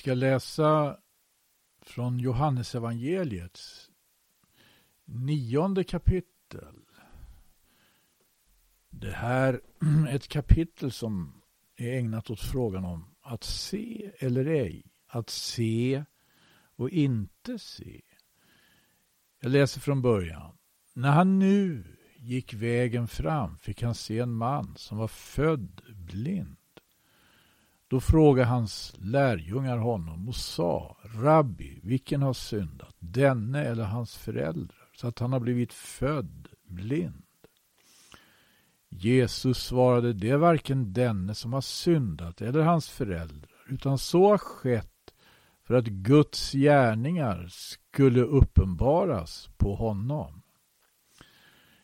ska läsa från Johannesevangeliets nionde kapitel. Det här är ett kapitel som är ägnat åt frågan om att se eller ej. Att se och inte se. Jag läser från början. När han nu gick vägen fram fick han se en man som var född blind. Då frågade hans lärjungar honom och sa Rabbi, vilken har syndat, denne eller hans föräldrar, så att han har blivit född blind? Jesus svarade, det är varken denne som har syndat eller hans föräldrar, utan så har skett för att Guds gärningar skulle uppenbaras på honom.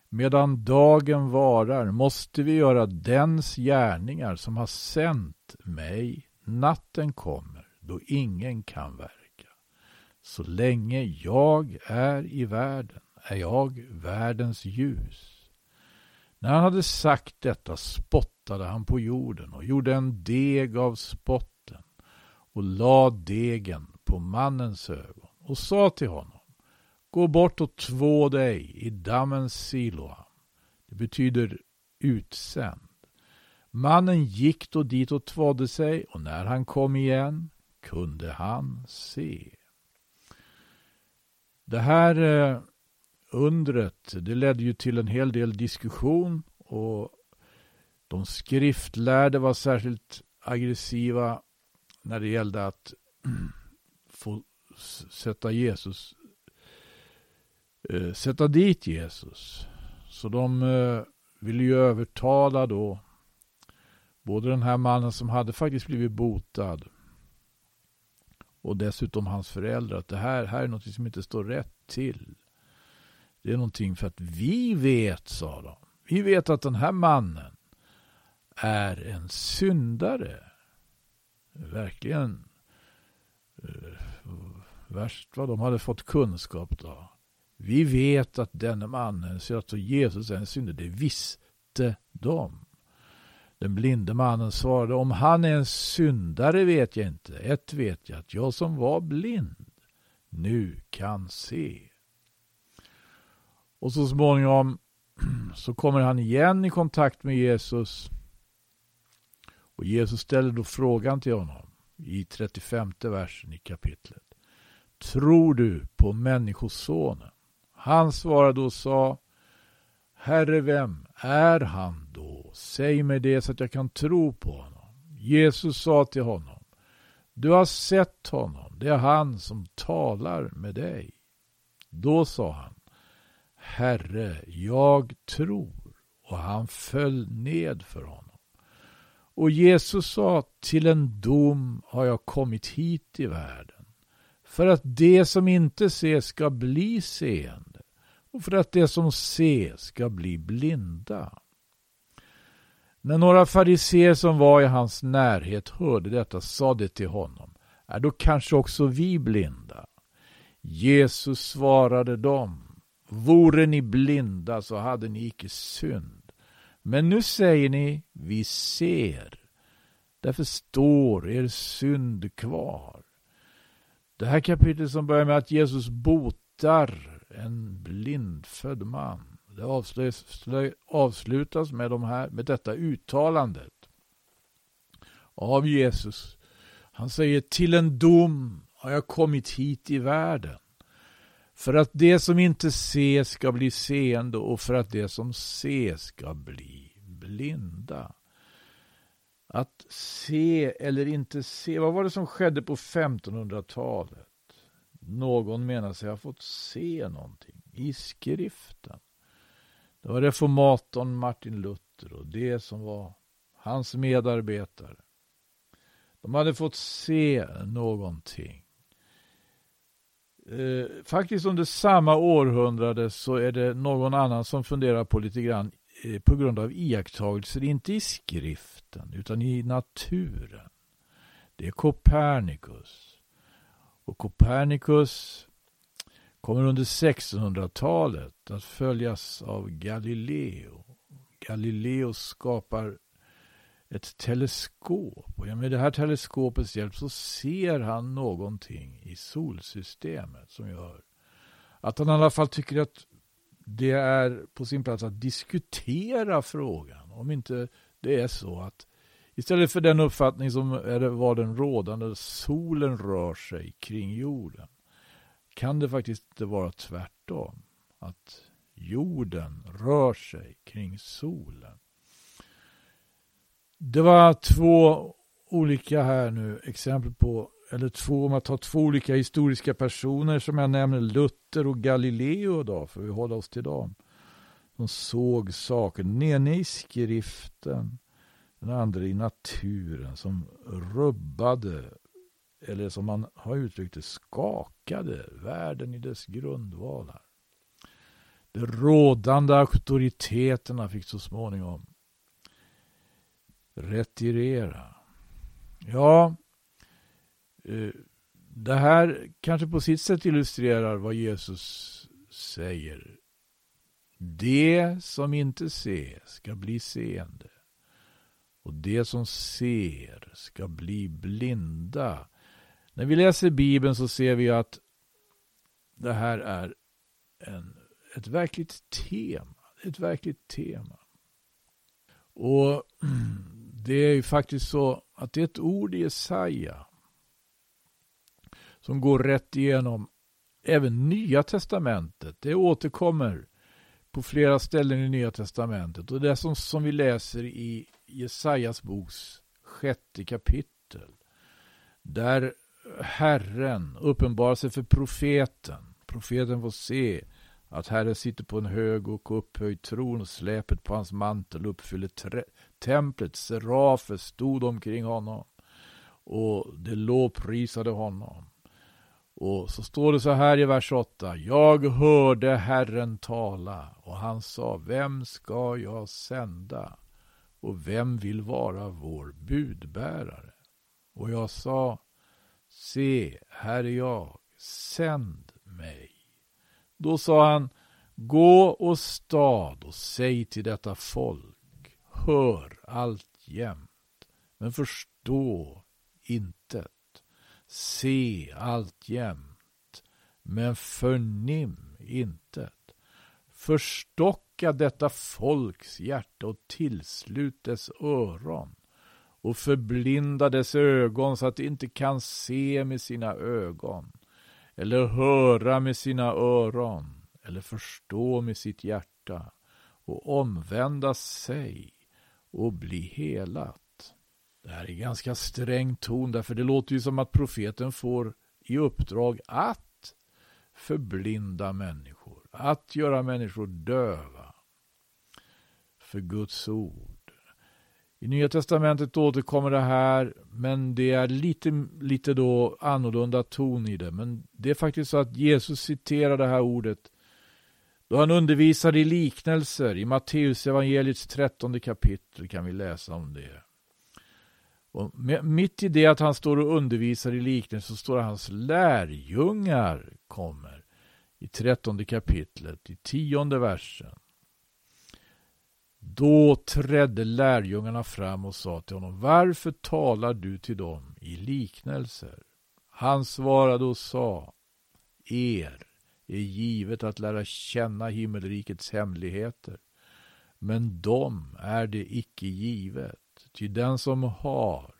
Medan dagen varar måste vi göra dens gärningar som har sänt mig. Natten kommer då ingen kan verka. Så länge jag är i världen är jag världens ljus. När han hade sagt detta spottade han på jorden och gjorde en deg av spotten och lade degen på mannens ögon och sa till honom Gå bort och två dig i dammen Siloam. Det betyder utsänd. Mannen gick då dit och tvådde sig och när han kom igen kunde han se. Det här eh, undret det ledde ju till en hel del diskussion och de skriftlärde var särskilt aggressiva när det gällde att få sätta Jesus eh, sätta dit Jesus. Så de eh, ville ju övertala då både den här mannen som hade faktiskt blivit botad och dessutom hans föräldrar att det här, här är något som inte står rätt till. Det är någonting för att vi vet, sa de. Vi vet att den här mannen är en syndare. Verkligen eh, värst vad de hade fått kunskap då. Vi vet att denne mannen, så Jesus är en syndare, det visste de. Den blinde mannen svarade, om han är en syndare vet jag inte. Ett vet jag, att jag som var blind nu kan se. Och så småningom så kommer han igen i kontakt med Jesus. Och Jesus ställer då frågan till honom i 35 versen i kapitlet. Tror du på Människosonen? Han svarade och sa Herre, vem är han då? Säg mig det så att jag kan tro på honom. Jesus sa till honom Du har sett honom, det är han som talar med dig. Då sa han Herre, jag tror och han föll ned för honom. Och Jesus sa till en dom har jag kommit hit i världen för att det som inte ses ska bli seende och för att de som ser ska bli blinda. När några fariseer som var i hans närhet hörde detta sade till honom, är då kanske också vi blinda? Jesus svarade dem, vore ni blinda så hade ni icke synd. Men nu säger ni, vi ser. Därför står er synd kvar. Det här kapitlet som börjar med att Jesus botar en blindfödd man. Det avslutas med, de här, med detta uttalandet av Jesus. Han säger till en dom har jag kommit hit i världen. För att det som inte ses ska bli seende och för att det som ses ska bli blinda. Att se eller inte se, vad var det som skedde på 1500-talet? Någon menar sig ha fått se någonting i skriften. Det var reformatorn Martin Luther och det som var hans medarbetare. De hade fått se någonting. Eh, faktiskt under samma århundrade så är det någon annan som funderar på lite grann eh, på grund av iakttagelser, inte i skriften utan i naturen. Det är Copernicus. Och Copernicus kommer under 1600-talet att följas av Galileo. Galileo skapar ett teleskop. Och med det här teleskopets hjälp så ser han någonting i solsystemet som gör att han i alla fall tycker att det är på sin plats att diskutera frågan. Om inte det är så att istället för den uppfattning som var den rådande, solen rör sig kring jorden, kan det faktiskt inte vara tvärtom. Att jorden rör sig kring solen. Det var två olika här nu exempel på, eller två, om man tar två olika historiska personer som jag nämner, Luther och Galileo då, för vi håller oss till dem. De såg saker, nere i skriften, den andra i naturen som rubbade, eller som man har uttryckt det, skakade världen i dess grundvalar. De rådande auktoriteterna fick så småningom retirera. Ja, eh, det här kanske på sitt sätt illustrerar vad Jesus säger. Det som inte ser ska bli seende och det som ser ska bli blinda. När vi läser Bibeln så ser vi att det här är en, ett verkligt tema. Ett verkligt tema. Och det är ju faktiskt så att det är ett ord i Jesaja som går rätt igenom även Nya Testamentet. Det återkommer på flera ställen i Nya Testamentet. Och det som, som vi läser i Jesajas boks sjätte kapitel. Där Herren uppenbarar sig för profeten. Profeten får se att Herren sitter på en hög och upphöjd tron och släpet på hans mantel uppfyller templet. Serafer stod omkring honom och det lovprisade honom. Och så står det så här i vers 8. Jag hörde Herren tala och han sa, vem ska jag sända? Och vem vill vara vår budbärare? Och jag sa, se, här är jag, sänd mig. Då sa han, gå och stad och säg till detta folk, hör alltjämt, men förstå intet. Se alltjämt, men förnim intet väcka detta folks hjärta och tillslut dess öron och förblinda dess ögon så att de inte kan se med sina ögon eller höra med sina öron eller förstå med sitt hjärta och omvända sig och bli helat. Det här är ganska sträng ton därför det låter ju som att profeten får i uppdrag att förblinda människor, att göra människor döva för Guds ord. I Nya Testamentet återkommer det här, men det är lite, lite då annorlunda ton i det. Men det är faktiskt så att Jesus citerar det här ordet då han undervisar i liknelser. I Matteus evangeliets trettonde kapitel kan vi läsa om det. Och mitt i det att han står och undervisar i liknelser så står hans lärjungar kommer i trettonde kapitlet, i tionde versen. Då trädde lärjungarna fram och sa till honom, varför talar du till dem i liknelser? Han svarade och sa, er är givet att lära känna himmelrikets hemligheter, men dem är det icke givet. Ty den som har,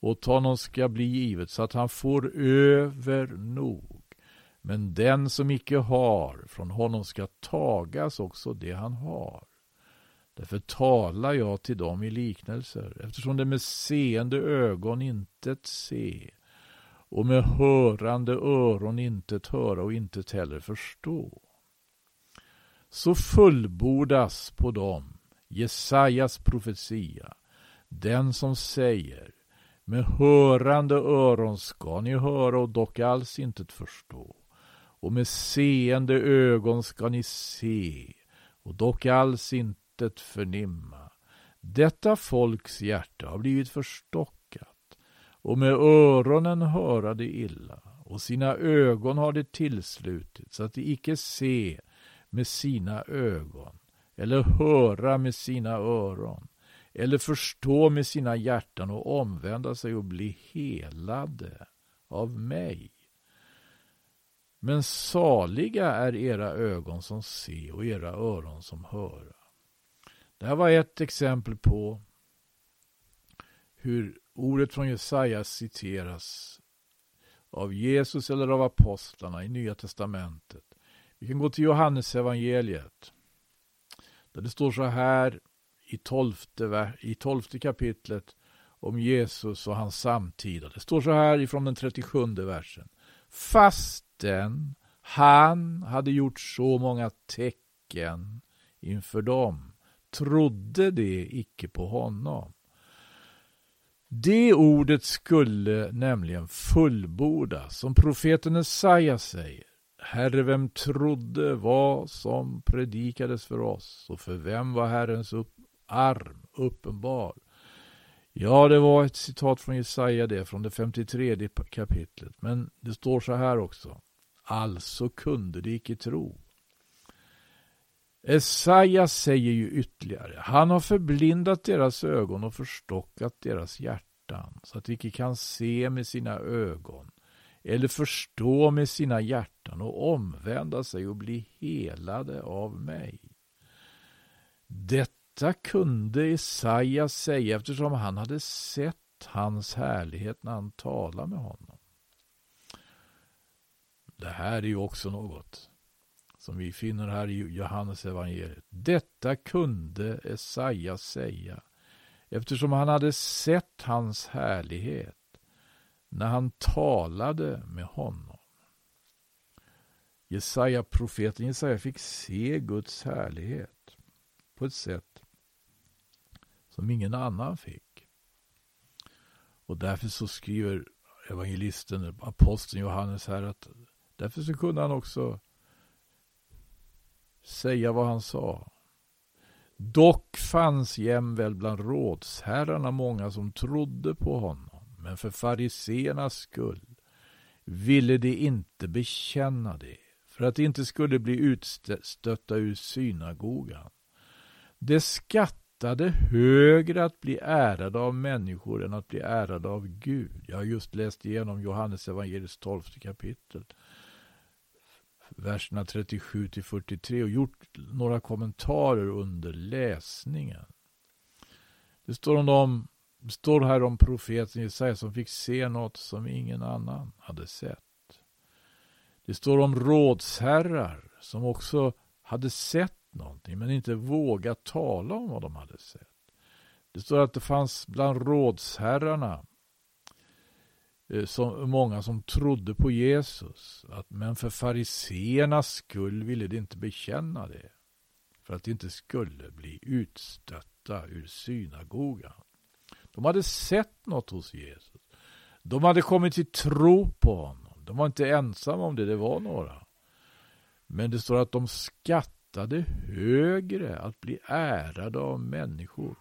åt honom ska bli givet, så att han får över nog. Men den som icke har, från honom ska tagas också det han har. Därför talar jag till dem i liknelser, eftersom de med seende ögon intet se och med hörande öron intet höra och intet heller förstå. Så fullbordas på dem Jesajas profetia, den som säger med hörande öron ska ni höra och dock alls intet förstå och med seende ögon ska ni se och dock alls inte intet förnimma. Detta folks hjärta har blivit förstockat och med öronen höra det illa och sina ögon har det tillslutit så att de icke se med sina ögon eller höra med sina öron eller förstå med sina hjärtan och omvända sig och bli helade av mig. Men saliga är era ögon som se och era öron som höra. Det här var ett exempel på hur ordet från Jesaja citeras av Jesus eller av apostlarna i Nya Testamentet. Vi kan gå till Johannes evangeliet. Där det står så här i tolfte, i tolfte kapitlet om Jesus och hans samtida. Det står så här ifrån den 37 versen. Fastän han hade gjort så många tecken inför dem trodde de icke på honom. Det ordet skulle nämligen fullbordas, som profeten Jesaja säger. Herre, vem trodde vad som predikades för oss och för vem var Herrens upp arm uppenbar? Ja, det var ett citat från Jesaja det, från det 53 kapitlet. Men det står så här också. Alltså kunde de icke tro. Jesaja säger ju ytterligare. Han har förblindat deras ögon och förstockat deras hjärtan så att de icke kan se med sina ögon eller förstå med sina hjärtan och omvända sig och bli helade av mig. Detta kunde Jesaja säga eftersom han hade sett hans härlighet när han talade med honom. Det här är ju också något som vi finner här i Johannes evangeliet. Detta kunde Esaja säga eftersom han hade sett hans härlighet när han talade med honom. Jesaja, profeten Jesaja fick se Guds härlighet på ett sätt som ingen annan fick. Och därför så skriver evangelisten, aposteln Johannes här att därför så kunde han också säga vad han sa. Dock fanns jämväl bland rådsherrarna många som trodde på honom, men för fariseernas skull ville de inte bekänna det, för att de inte skulle bli utstötta ur synagogan. De skattade högre att bli ärade av människor än att bli ärade av Gud. Jag har just läst igenom Johannes evangeliets tolfte kapitel verserna 37 till 43 och gjort några kommentarer under läsningen. Det står, om dem, det står här om profeten Jesaja som fick se något som ingen annan hade sett. Det står om rådsherrar som också hade sett någonting men inte vågat tala om vad de hade sett. Det står att det fanns bland rådsherrarna Eh, som, många som trodde på Jesus. Att, men för fariseernas skull ville de inte bekänna det. För att de inte skulle bli utstötta ur synagogan. De hade sett något hos Jesus. De hade kommit till tro på honom. De var inte ensamma om det, det var några. Men det står att de skattade högre att bli ärade av människor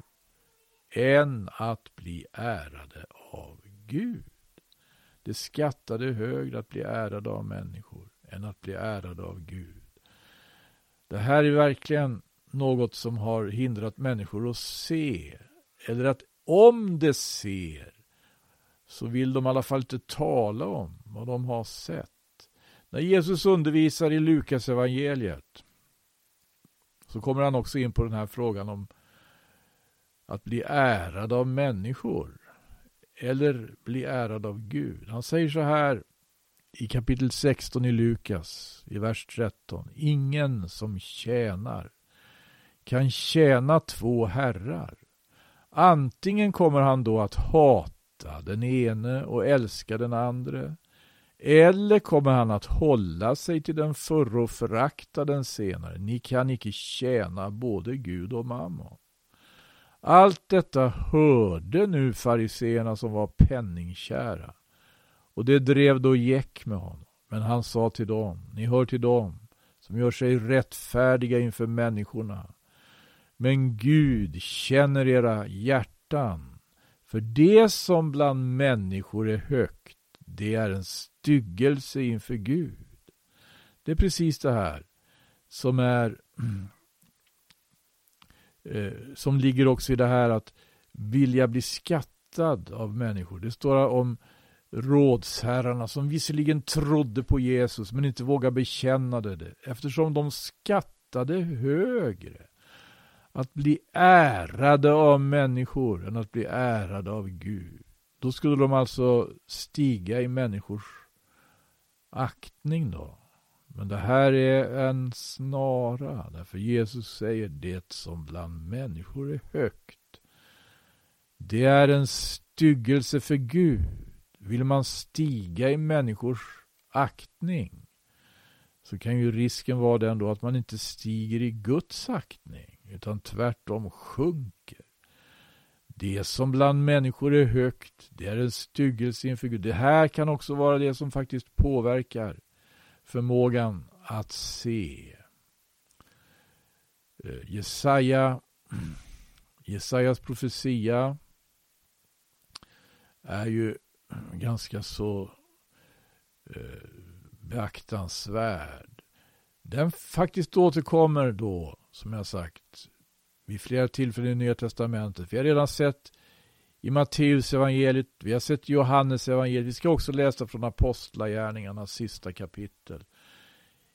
än att bli ärade av Gud. Det skattade högre att bli ärad av människor än att bli ärad av Gud. Det här är verkligen något som har hindrat människor att se. Eller att om de ser så vill de i alla fall inte tala om vad de har sett. När Jesus undervisar i Lukas evangeliet så kommer han också in på den här frågan om att bli ärad av människor eller bli ärad av Gud. Han säger så här i kapitel 16 i Lukas, i vers 13. Ingen som tjänar kan tjäna två herrar. Antingen kommer han då att hata den ene och älska den andra. Eller kommer han att hålla sig till den förre och förakta den senare. Ni kan icke tjäna både Gud och mammon. Allt detta hörde nu fariseerna som var penningkära. Och det drev då gäck med honom. Men han sa till dem, ni hör till dem som gör sig rättfärdiga inför människorna. Men Gud känner era hjärtan. För det som bland människor är högt, det är en styggelse inför Gud. Det är precis det här som är eh, som ligger också i det här att vilja bli skattad av människor. Det står om rådsherrarna som visserligen trodde på Jesus men inte vågade bekänna det eftersom de skattade högre att bli ärade av människor än att bli ärade av Gud. Då skulle de alltså stiga i människors aktning då. Men det här är en snara, därför Jesus säger det som bland människor är högt. Det är en styggelse för Gud. Vill man stiga i människors aktning så kan ju risken vara den då att man inte stiger i Guds aktning utan tvärtom sjunker. Det som bland människor är högt, det är en styggelse inför Gud. Det här kan också vara det som faktiskt påverkar förmågan att se. Eh, Jesaja, Jesajas profetia är ju ganska så eh, beaktansvärd. Den faktiskt återkommer då, som jag sagt, vid flera tillfällen i Nya Testamentet. Vi har redan sett i Matteus evangeliet, vi har sett Johannes evangeliet. Vi ska också läsa från Apostlagärningarnas sista kapitel.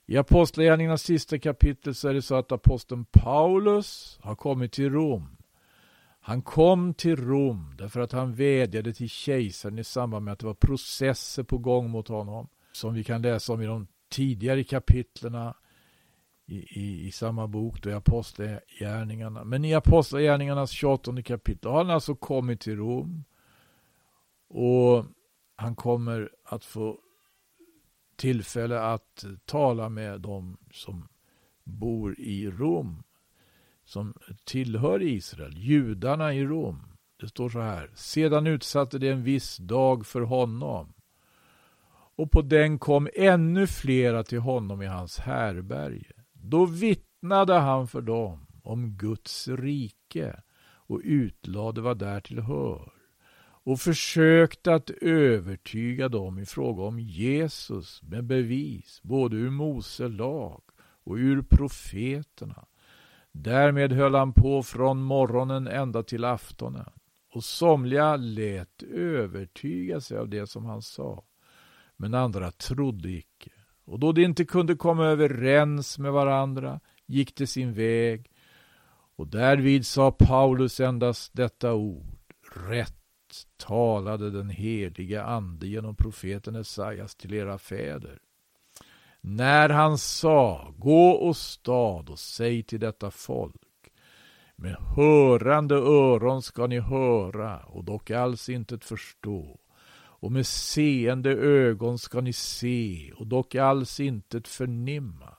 I Apostlagärningarnas sista kapitel så är det så att aposteln Paulus har kommit till Rom. Han kom till Rom därför att han vädjade till kejsaren i samband med att det var processer på gång mot honom. Som vi kan läsa om i de tidigare kapitlerna i, i, i samma bok, då i Apostlagärningarna. Men i Apostlagärningarnas 28 kapitel har han alltså kommit till Rom. Och han kommer att få tillfälle att tala med dem som bor i Rom, som tillhör Israel, judarna i Rom. Det står så här. Sedan utsatte det en viss dag för honom. Och på den kom ännu flera till honom i hans härberge. Då vittnade han för dem om Guds rike och utlade vad därtill hör och försökte att övertyga dem i fråga om Jesus med bevis både ur Mose lag och ur profeterna. Därmed höll han på från morgonen ända till aftonen och somliga lät övertyga sig av det som han sa, men andra trodde icke. Och då de inte kunde komma överens med varandra gick de sin väg. Och därvid sa Paulus endast detta ord, rätt talade den heliga ande genom profeten Esaias till era fäder. När han sa, gå och stad och säg till detta folk, med hörande öron ska ni höra och dock alls intet förstå och med seende ögon ska ni se och dock alls inte förnimma.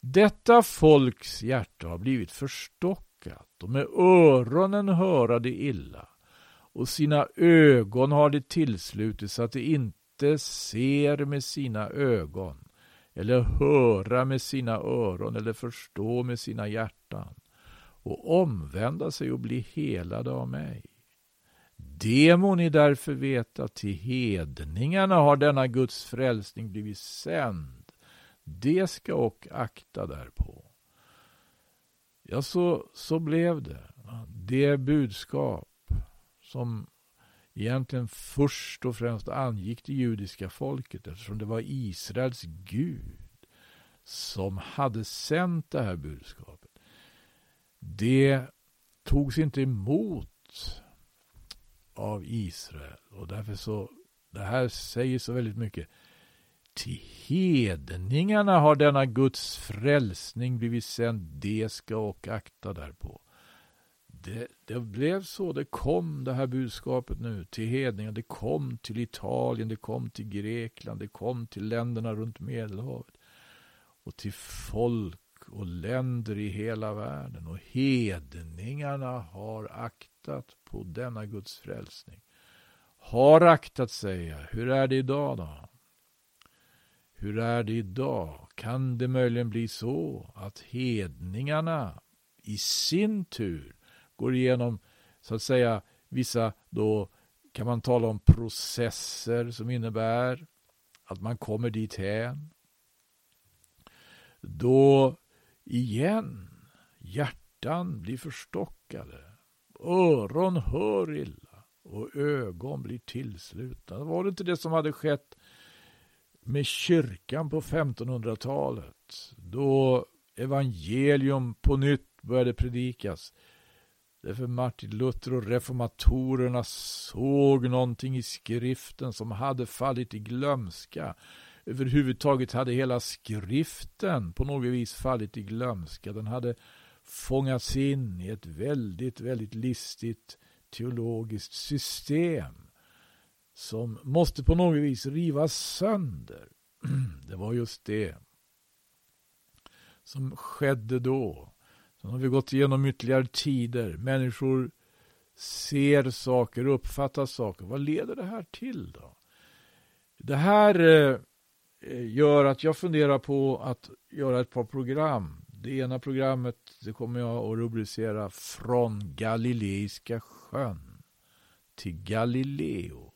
Detta folks hjärta har blivit förstockat och med öronen höra det illa och sina ögon har det tillslutit så att de inte ser med sina ögon eller höra med sina öron eller förstå med sina hjärtan och omvända sig och bli helade av mig. Det må ni därför veta, till hedningarna har denna Guds frälsning blivit sänd. Det ska och akta därpå. Ja, så, så blev det. Det budskap som egentligen först och främst angick det judiska folket eftersom det var Israels Gud som hade sänt det här budskapet. Det togs inte emot av Israel och därför så, det här säger så väldigt mycket. Till hedningarna har denna Guds frälsning blivit sänd, det ska och akta därpå det, det, blev så. Det kom det här budskapet nu till hedningarna, Det kom till Italien, det kom till Grekland, det kom till länderna runt Medelhavet. Och till folk och länder i hela världen. Och hedningarna har aktat på denna Guds frälsning. Har aktat, att säga Hur är det idag då? Hur är det idag? Kan det möjligen bli så att hedningarna i sin tur går igenom så att säga vissa då kan man tala om processer som innebär att man kommer dithän. Då igen hjärtan blir förstockade, öron hör illa och ögon blir tillslutna. Var det inte det som hade skett med kyrkan på 1500-talet? Då evangelium på nytt började predikas. Därför Martin Luther och reformatorerna såg någonting i skriften som hade fallit i glömska. Överhuvudtaget hade hela skriften på något vis fallit i glömska. Den hade fångats in i ett väldigt, väldigt listigt teologiskt system som måste på något vis rivas sönder. Det var just det som skedde då. Sen har vi gått igenom ytterligare tider. Människor ser saker, uppfattar saker. Vad leder det här till då? Det här eh, gör att jag funderar på att göra ett par program. Det ena programmet det kommer jag att rubricera Från Galileiska sjön till Galileo.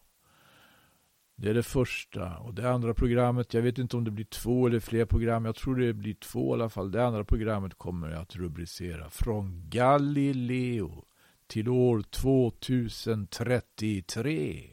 Det är det första. Och det andra programmet, jag vet inte om det blir två eller fler program. Jag tror det blir två i alla fall. Det andra programmet kommer jag att rubricera Från Galileo till år 2033.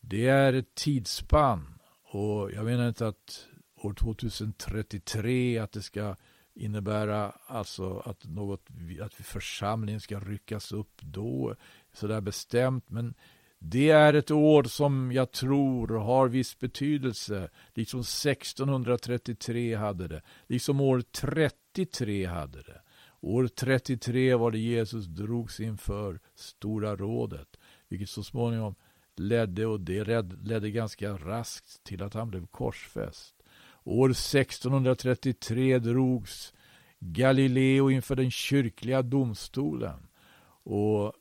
Det är ett tidsspann. Och jag menar inte att år 2033 att det ska innebära alltså att något att församlingen ska ryckas upp då sådär bestämt men det är ett år som jag tror har viss betydelse, liksom 1633 hade det, liksom år 33 hade det. År 33 var det Jesus drogs inför Stora rådet, vilket så småningom ledde, och det ledde ganska raskt till att han blev korsfäst. År 1633 drogs Galileo inför den kyrkliga domstolen. Och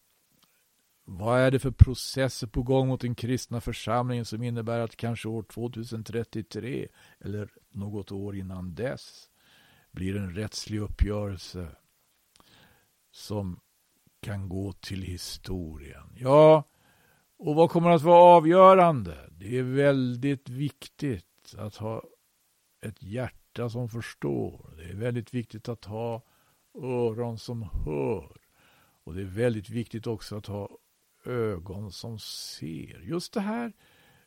vad är det för processer på gång mot den kristna församlingen som innebär att kanske år 2033 eller något år innan dess blir en rättslig uppgörelse som kan gå till historien. Ja, och vad kommer att vara avgörande? Det är väldigt viktigt att ha ett hjärta som förstår. Det är väldigt viktigt att ha öron som hör. Och det är väldigt viktigt också att ha ögon som ser. Just det här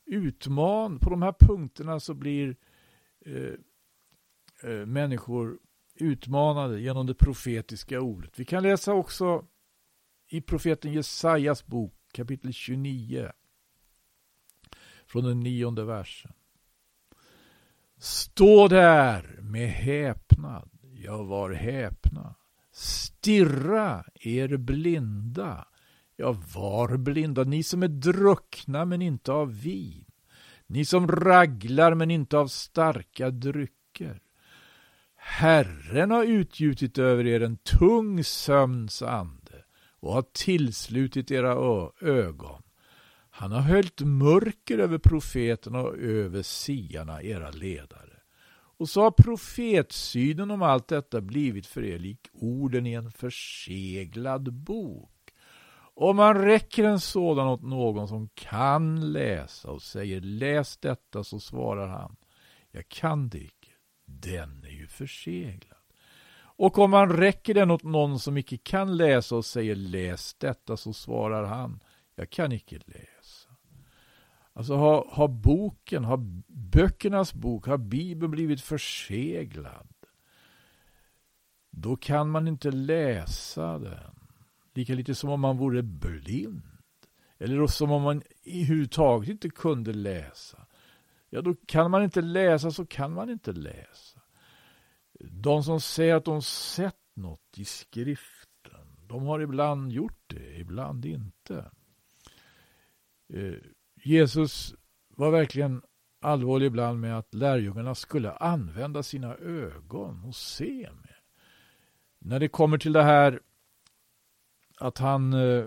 utman, på de här punkterna så blir eh, eh, människor utmanade genom det profetiska ordet. Vi kan läsa också i profeten Jesajas bok kapitel 29 från den nionde versen. Stå där med häpnad, jag var häpna. Stirra er blinda Ja, var blinda, ni som är druckna men inte av vin. Ni som raglar men inte av starka drycker. Herren har utgjutit över er en tung sömns ande och har tillslutit era ögon. Han har höljt mörker över profeterna och över siarna, era ledare. Och så har profetsynen om allt detta blivit för er lik orden i en förseglad bok. Om man räcker en sådan åt någon som kan läsa och säger läs detta så svarar han jag kan det icke. Den är ju förseglad. Och om man räcker den åt någon som icke kan läsa och säger läs detta så svarar han jag kan icke läsa. Alltså har, har boken, har böckernas bok, har Bibeln blivit förseglad då kan man inte läsa den. Lika lite som om man vore blind. Eller som om man överhuvudtaget inte kunde läsa. Ja, då kan man inte läsa så kan man inte läsa. De som säger att de sett något i skriften, de har ibland gjort det, ibland inte. Eh, Jesus var verkligen allvarlig ibland med att lärjungarna skulle använda sina ögon och se med. När det kommer till det här att han eh,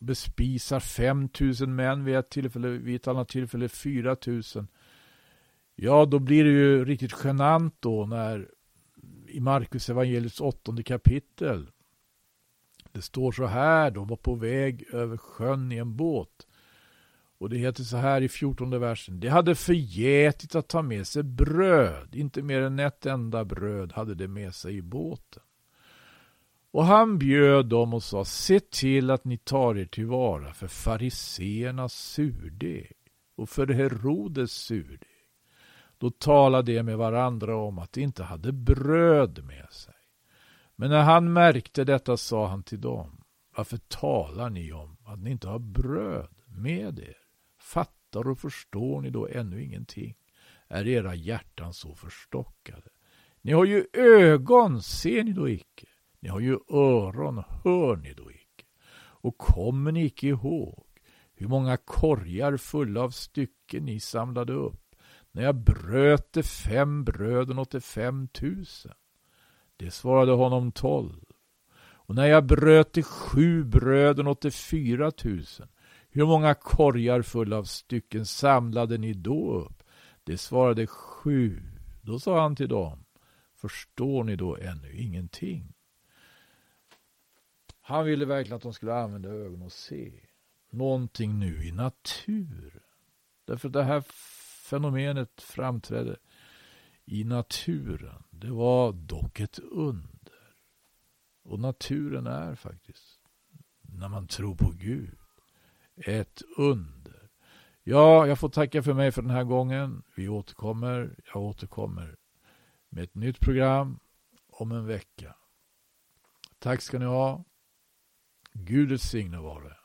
bespisar 5000 män vid ett tillfälle, vid ett annat tillfälle 4000. Ja, då blir det ju riktigt genant då när i Markus evangeliets åttonde kapitel det står så här, de var på väg över sjön i en båt. Och det heter så här i fjortonde versen. De hade förgätit att ta med sig bröd. Inte mer än ett enda bröd hade de med sig i båten. Och han bjöd dem och sa, se till att ni tar er tillvara för fariseernas surdeg och för Herodes surdeg. Då talade de med varandra om att de inte hade bröd med sig. Men när han märkte detta sa han till dem, varför talar ni om att ni inte har bröd med er? Fattar och förstår ni då ännu ingenting? Är era hjärtan så förstockade? Ni har ju ögon, ser ni då icke? Ni har ju öron, hör ni då icke? Och kommer ni icke ihåg hur många korgar fulla av stycken ni samlade upp när jag bröt de fem bröden åt de fem tusen? Det svarade honom tolv. Och när jag bröt de sju bröden åt de fyra tusen, hur många korgar fulla av stycken samlade ni då upp? Det svarade sju. Då sa han till dem, förstår ni då ännu ingenting? Han ville verkligen att de skulle använda ögonen och se någonting nu i naturen. Därför att det här fenomenet framträdde i naturen. Det var dock ett under. Och naturen är faktiskt, när man tror på Gud, ett under. Ja, jag får tacka för mig för den här gången. Vi återkommer. Jag återkommer med ett nytt program om en vecka. Tack ska ni ha. Gud välsigne vare.